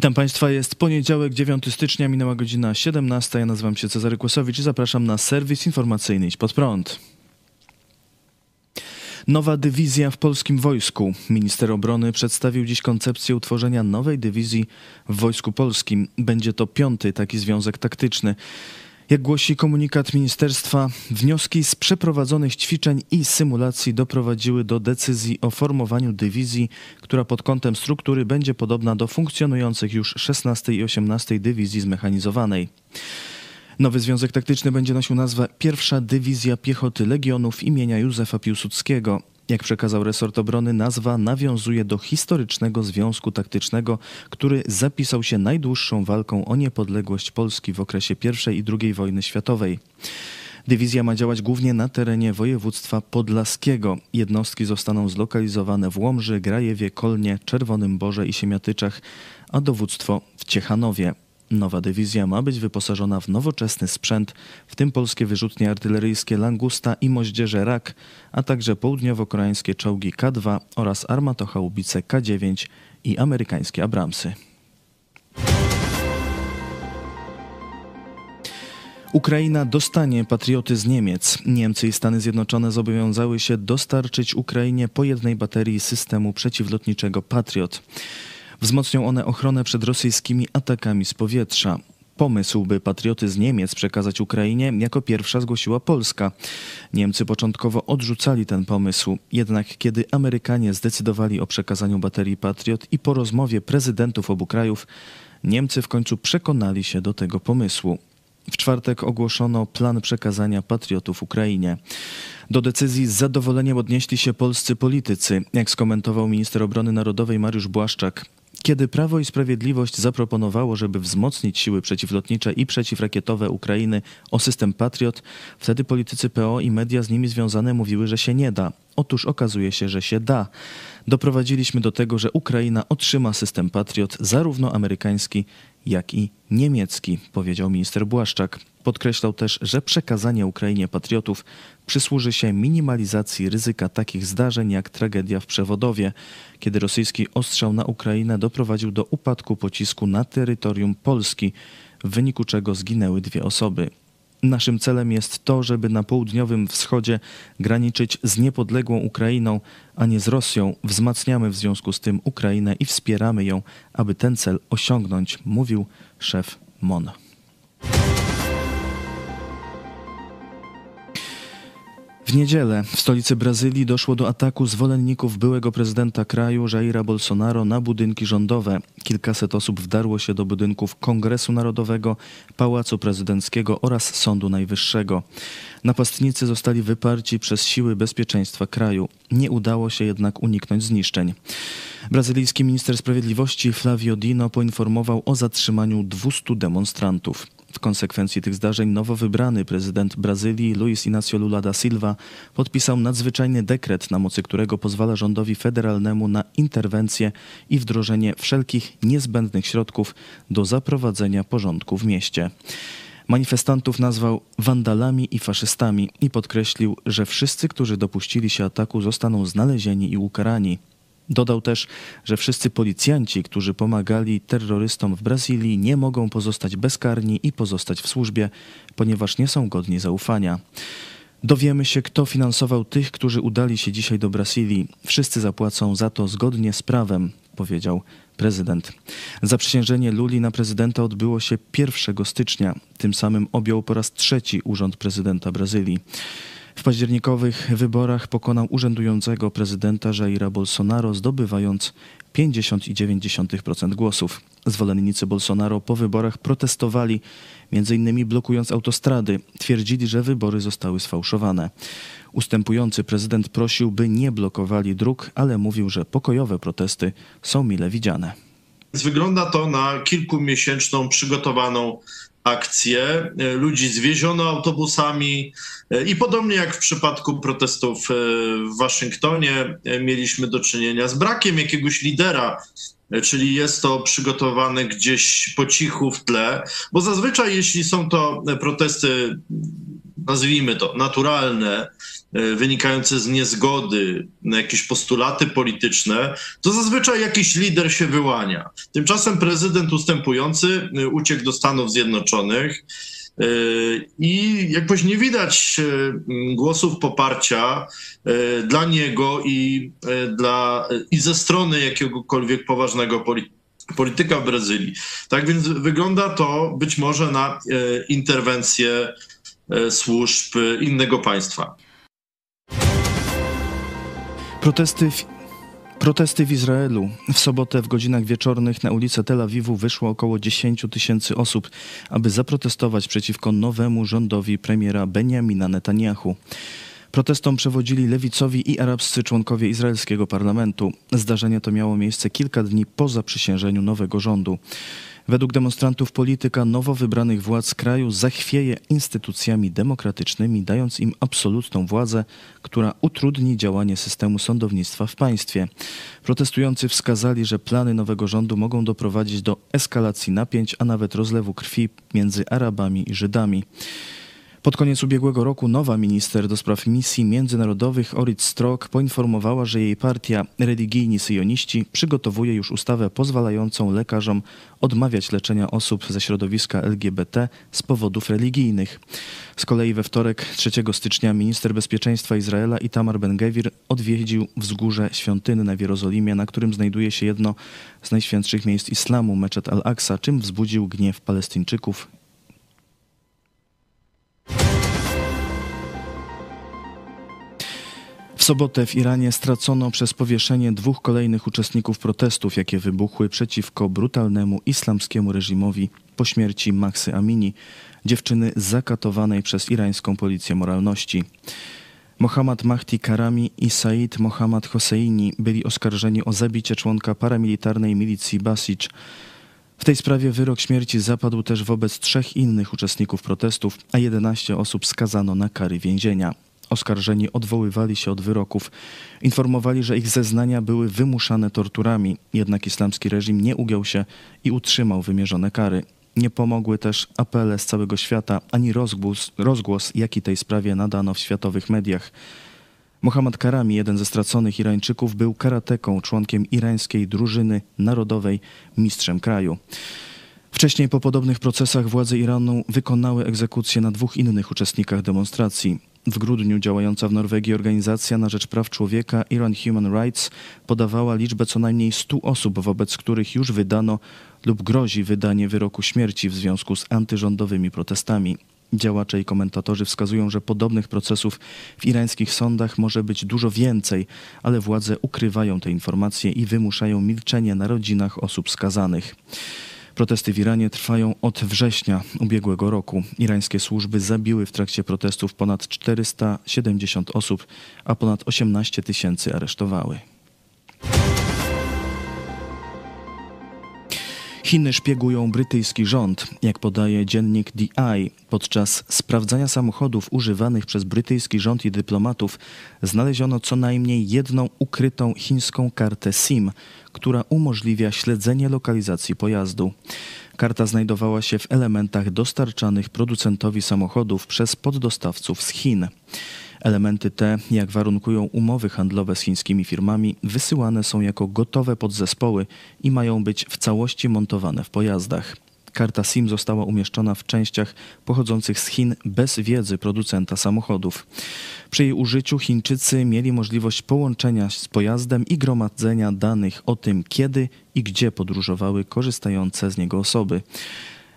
Witam Państwa, jest poniedziałek, 9 stycznia, minęła godzina 17. Ja nazywam się Cezary Kłosowicz i zapraszam na serwis informacyjny Idź Pod Prąd. Nowa dywizja w polskim wojsku. Minister obrony przedstawił dziś koncepcję utworzenia nowej dywizji w Wojsku Polskim. Będzie to piąty taki związek taktyczny. Jak głosi komunikat ministerstwa, wnioski z przeprowadzonych ćwiczeń i symulacji doprowadziły do decyzji o formowaniu dywizji, która pod kątem struktury będzie podobna do funkcjonujących już 16 i 18 dywizji zmechanizowanej. Nowy związek taktyczny będzie nosił nazwę Pierwsza Dywizja Piechoty Legionów imienia Józefa Piłsudskiego. Jak przekazał resort obrony, nazwa nawiązuje do historycznego związku taktycznego, który zapisał się najdłuższą walką o niepodległość Polski w okresie I i II wojny światowej. Dywizja ma działać głównie na terenie województwa podlaskiego. Jednostki zostaną zlokalizowane w Łomży, Grajewie, Kolnie, Czerwonym Borze i Siemiatyczach, a dowództwo w Ciechanowie. Nowa dywizja ma być wyposażona w nowoczesny sprzęt, w tym polskie wyrzutnie artyleryjskie Langusta i moździerze Rak, a także południowo-koreańskie czołgi K-2 oraz armatochaubice K-9 i amerykańskie Abramsy. Ukraina dostanie patrioty z Niemiec. Niemcy i Stany Zjednoczone zobowiązały się dostarczyć Ukrainie po jednej baterii systemu przeciwlotniczego Patriot. Wzmocnią one ochronę przed rosyjskimi atakami z powietrza. Pomysł, by patrioty z Niemiec przekazać Ukrainie, jako pierwsza zgłosiła Polska. Niemcy początkowo odrzucali ten pomysł, jednak kiedy Amerykanie zdecydowali o przekazaniu baterii Patriot i po rozmowie prezydentów obu krajów, Niemcy w końcu przekonali się do tego pomysłu. W czwartek ogłoszono plan przekazania patriotów Ukrainie. Do decyzji z zadowoleniem odnieśli się polscy politycy, jak skomentował minister obrony narodowej Mariusz Błaszczak. Kiedy Prawo i Sprawiedliwość zaproponowało, żeby wzmocnić siły przeciwlotnicze i przeciwrakietowe Ukrainy o system Patriot, wtedy politycy PO i media z nimi związane mówiły, że się nie da. Otóż okazuje się, że się da. Doprowadziliśmy do tego, że Ukraina otrzyma system Patriot, zarówno amerykański, jak i niemiecki, powiedział minister Błaszczak. Podkreślał też, że przekazanie Ukrainie patriotów przysłuży się minimalizacji ryzyka takich zdarzeń jak tragedia w Przewodowie, kiedy rosyjski ostrzał na Ukrainę doprowadził do upadku pocisku na terytorium Polski, w wyniku czego zginęły dwie osoby. Naszym celem jest to, żeby na południowym wschodzie graniczyć z niepodległą Ukrainą, a nie z Rosją. Wzmacniamy w związku z tym Ukrainę i wspieramy ją, aby ten cel osiągnąć, mówił szef MON. W niedzielę w stolicy Brazylii doszło do ataku zwolenników byłego prezydenta kraju Jaira Bolsonaro na budynki rządowe. Kilkaset osób wdarło się do budynków Kongresu Narodowego, Pałacu Prezydenckiego oraz Sądu Najwyższego. Napastnicy zostali wyparci przez siły bezpieczeństwa kraju. Nie udało się jednak uniknąć zniszczeń. Brazylijski minister sprawiedliwości Flavio Dino poinformował o zatrzymaniu 200 demonstrantów. W konsekwencji tych zdarzeń nowo wybrany prezydent Brazylii Luiz Inácio Lula da Silva podpisał nadzwyczajny dekret, na mocy którego pozwala rządowi federalnemu na interwencję i wdrożenie wszelkich niezbędnych środków do zaprowadzenia porządku w mieście. Manifestantów nazwał wandalami i faszystami i podkreślił, że wszyscy, którzy dopuścili się ataku, zostaną znalezieni i ukarani. Dodał też, że wszyscy policjanci, którzy pomagali terrorystom w Brazylii, nie mogą pozostać bezkarni i pozostać w służbie, ponieważ nie są godni zaufania. Dowiemy się, kto finansował tych, którzy udali się dzisiaj do Brazylii. Wszyscy zapłacą za to zgodnie z prawem, powiedział prezydent. Zaprzysiężenie Luli na prezydenta odbyło się 1 stycznia. Tym samym objął po raz trzeci urząd prezydenta Brazylii. W październikowych wyborach pokonał urzędującego prezydenta Jaira Bolsonaro, zdobywając 50,9% głosów. Zwolennicy Bolsonaro po wyborach protestowali, m.in. blokując autostrady. Twierdzili, że wybory zostały sfałszowane. Ustępujący prezydent prosił, by nie blokowali dróg, ale mówił, że pokojowe protesty są mile widziane. Wygląda to na kilkumiesięczną przygotowaną akcję. Ludzi zwieziono autobusami i podobnie jak w przypadku protestów w Waszyngtonie, mieliśmy do czynienia z brakiem jakiegoś lidera czyli jest to przygotowane gdzieś po cichu w tle, bo zazwyczaj jeśli są to protesty nazwijmy to, naturalne, e, wynikające z niezgody na jakieś postulaty polityczne, to zazwyczaj jakiś lider się wyłania. Tymczasem prezydent ustępujący e, uciekł do Stanów Zjednoczonych. E, I jakoś nie widać głosów poparcia dla niego i, dla, i ze strony jakiegokolwiek poważnego polityka w Brazylii. Tak więc wygląda to być może na interwencję służb innego państwa. Protesty w, protesty w Izraelu. W sobotę w godzinach wieczornych na ulicę Tel Awiwu wyszło około 10 tysięcy osób, aby zaprotestować przeciwko nowemu rządowi premiera Benjamina Netanyahu. Protestom przewodzili lewicowi i arabscy członkowie izraelskiego parlamentu. Zdarzenie to miało miejsce kilka dni po zaprzysiężeniu nowego rządu. Według demonstrantów polityka nowo wybranych władz kraju zachwieje instytucjami demokratycznymi, dając im absolutną władzę, która utrudni działanie systemu sądownictwa w państwie. Protestujący wskazali, że plany nowego rządu mogą doprowadzić do eskalacji napięć, a nawet rozlewu krwi między Arabami i Żydami. Pod koniec ubiegłego roku nowa minister do spraw misji międzynarodowych Orit Strok poinformowała, że jej partia Religijni Syjoniści przygotowuje już ustawę pozwalającą lekarzom odmawiać leczenia osób ze środowiska LGBT z powodów religijnych. Z kolei we wtorek 3 stycznia minister bezpieczeństwa Izraela Itamar Ben-Gevir odwiedził wzgórze świątynne w Jerozolimie, na którym znajduje się jedno z najświętszych miejsc islamu, meczet al-Aqsa, czym wzbudził gniew Palestyńczyków W sobotę w Iranie stracono przez powieszenie dwóch kolejnych uczestników protestów, jakie wybuchły przeciwko brutalnemu islamskiemu reżimowi po śmierci Maxy Amini, dziewczyny zakatowanej przez irańską policję moralności. Mohammad Mahdi Karami i Said Mohammad Hosseini byli oskarżeni o zabicie członka paramilitarnej milicji Basij. W tej sprawie wyrok śmierci zapadł też wobec trzech innych uczestników protestów, a 11 osób skazano na kary więzienia. Oskarżeni odwoływali się od wyroków. Informowali, że ich zeznania były wymuszane torturami, jednak islamski reżim nie ugiął się i utrzymał wymierzone kary. Nie pomogły też apele z całego świata ani rozgłos, rozgłos jaki tej sprawie nadano w światowych mediach. Mohammad Karami, jeden ze straconych Irańczyków, był karateką, członkiem irańskiej drużyny narodowej, mistrzem kraju. Wcześniej po podobnych procesach władze Iranu wykonały egzekucję na dwóch innych uczestnikach demonstracji. W grudniu działająca w Norwegii organizacja na rzecz praw człowieka Iran Human Rights podawała liczbę co najmniej 100 osób, wobec których już wydano lub grozi wydanie wyroku śmierci w związku z antyrządowymi protestami. Działacze i komentatorzy wskazują, że podobnych procesów w irańskich sądach może być dużo więcej, ale władze ukrywają te informacje i wymuszają milczenie na rodzinach osób skazanych. Protesty w Iranie trwają od września ubiegłego roku. Irańskie służby zabiły w trakcie protestów ponad 470 osób, a ponad 18 tysięcy aresztowały. Chiny szpiegują brytyjski rząd, jak podaje dziennik The Eye. Podczas sprawdzania samochodów używanych przez brytyjski rząd i dyplomatów znaleziono co najmniej jedną ukrytą chińską kartę SIM, która umożliwia śledzenie lokalizacji pojazdu. Karta znajdowała się w elementach dostarczanych producentowi samochodów przez poddostawców z Chin. Elementy te, jak warunkują umowy handlowe z chińskimi firmami, wysyłane są jako gotowe podzespoły i mają być w całości montowane w pojazdach. Karta SIM została umieszczona w częściach pochodzących z Chin bez wiedzy producenta samochodów. Przy jej użyciu Chińczycy mieli możliwość połączenia z pojazdem i gromadzenia danych o tym, kiedy i gdzie podróżowały korzystające z niego osoby.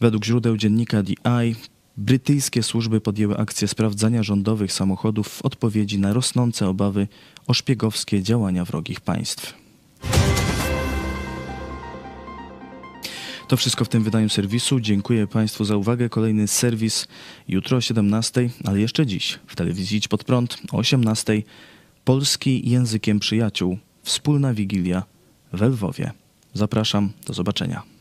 Według źródeł dziennika Eye Brytyjskie służby podjęły akcję sprawdzania rządowych samochodów w odpowiedzi na rosnące obawy o szpiegowskie działania wrogich państw. To wszystko w tym wydaniu serwisu. Dziękuję Państwu za uwagę. Kolejny serwis jutro o 17, ale jeszcze dziś w telewizji Idź Pod Prąd o 18. Polski językiem przyjaciół. Wspólna Wigilia w Lwowie. Zapraszam, do zobaczenia.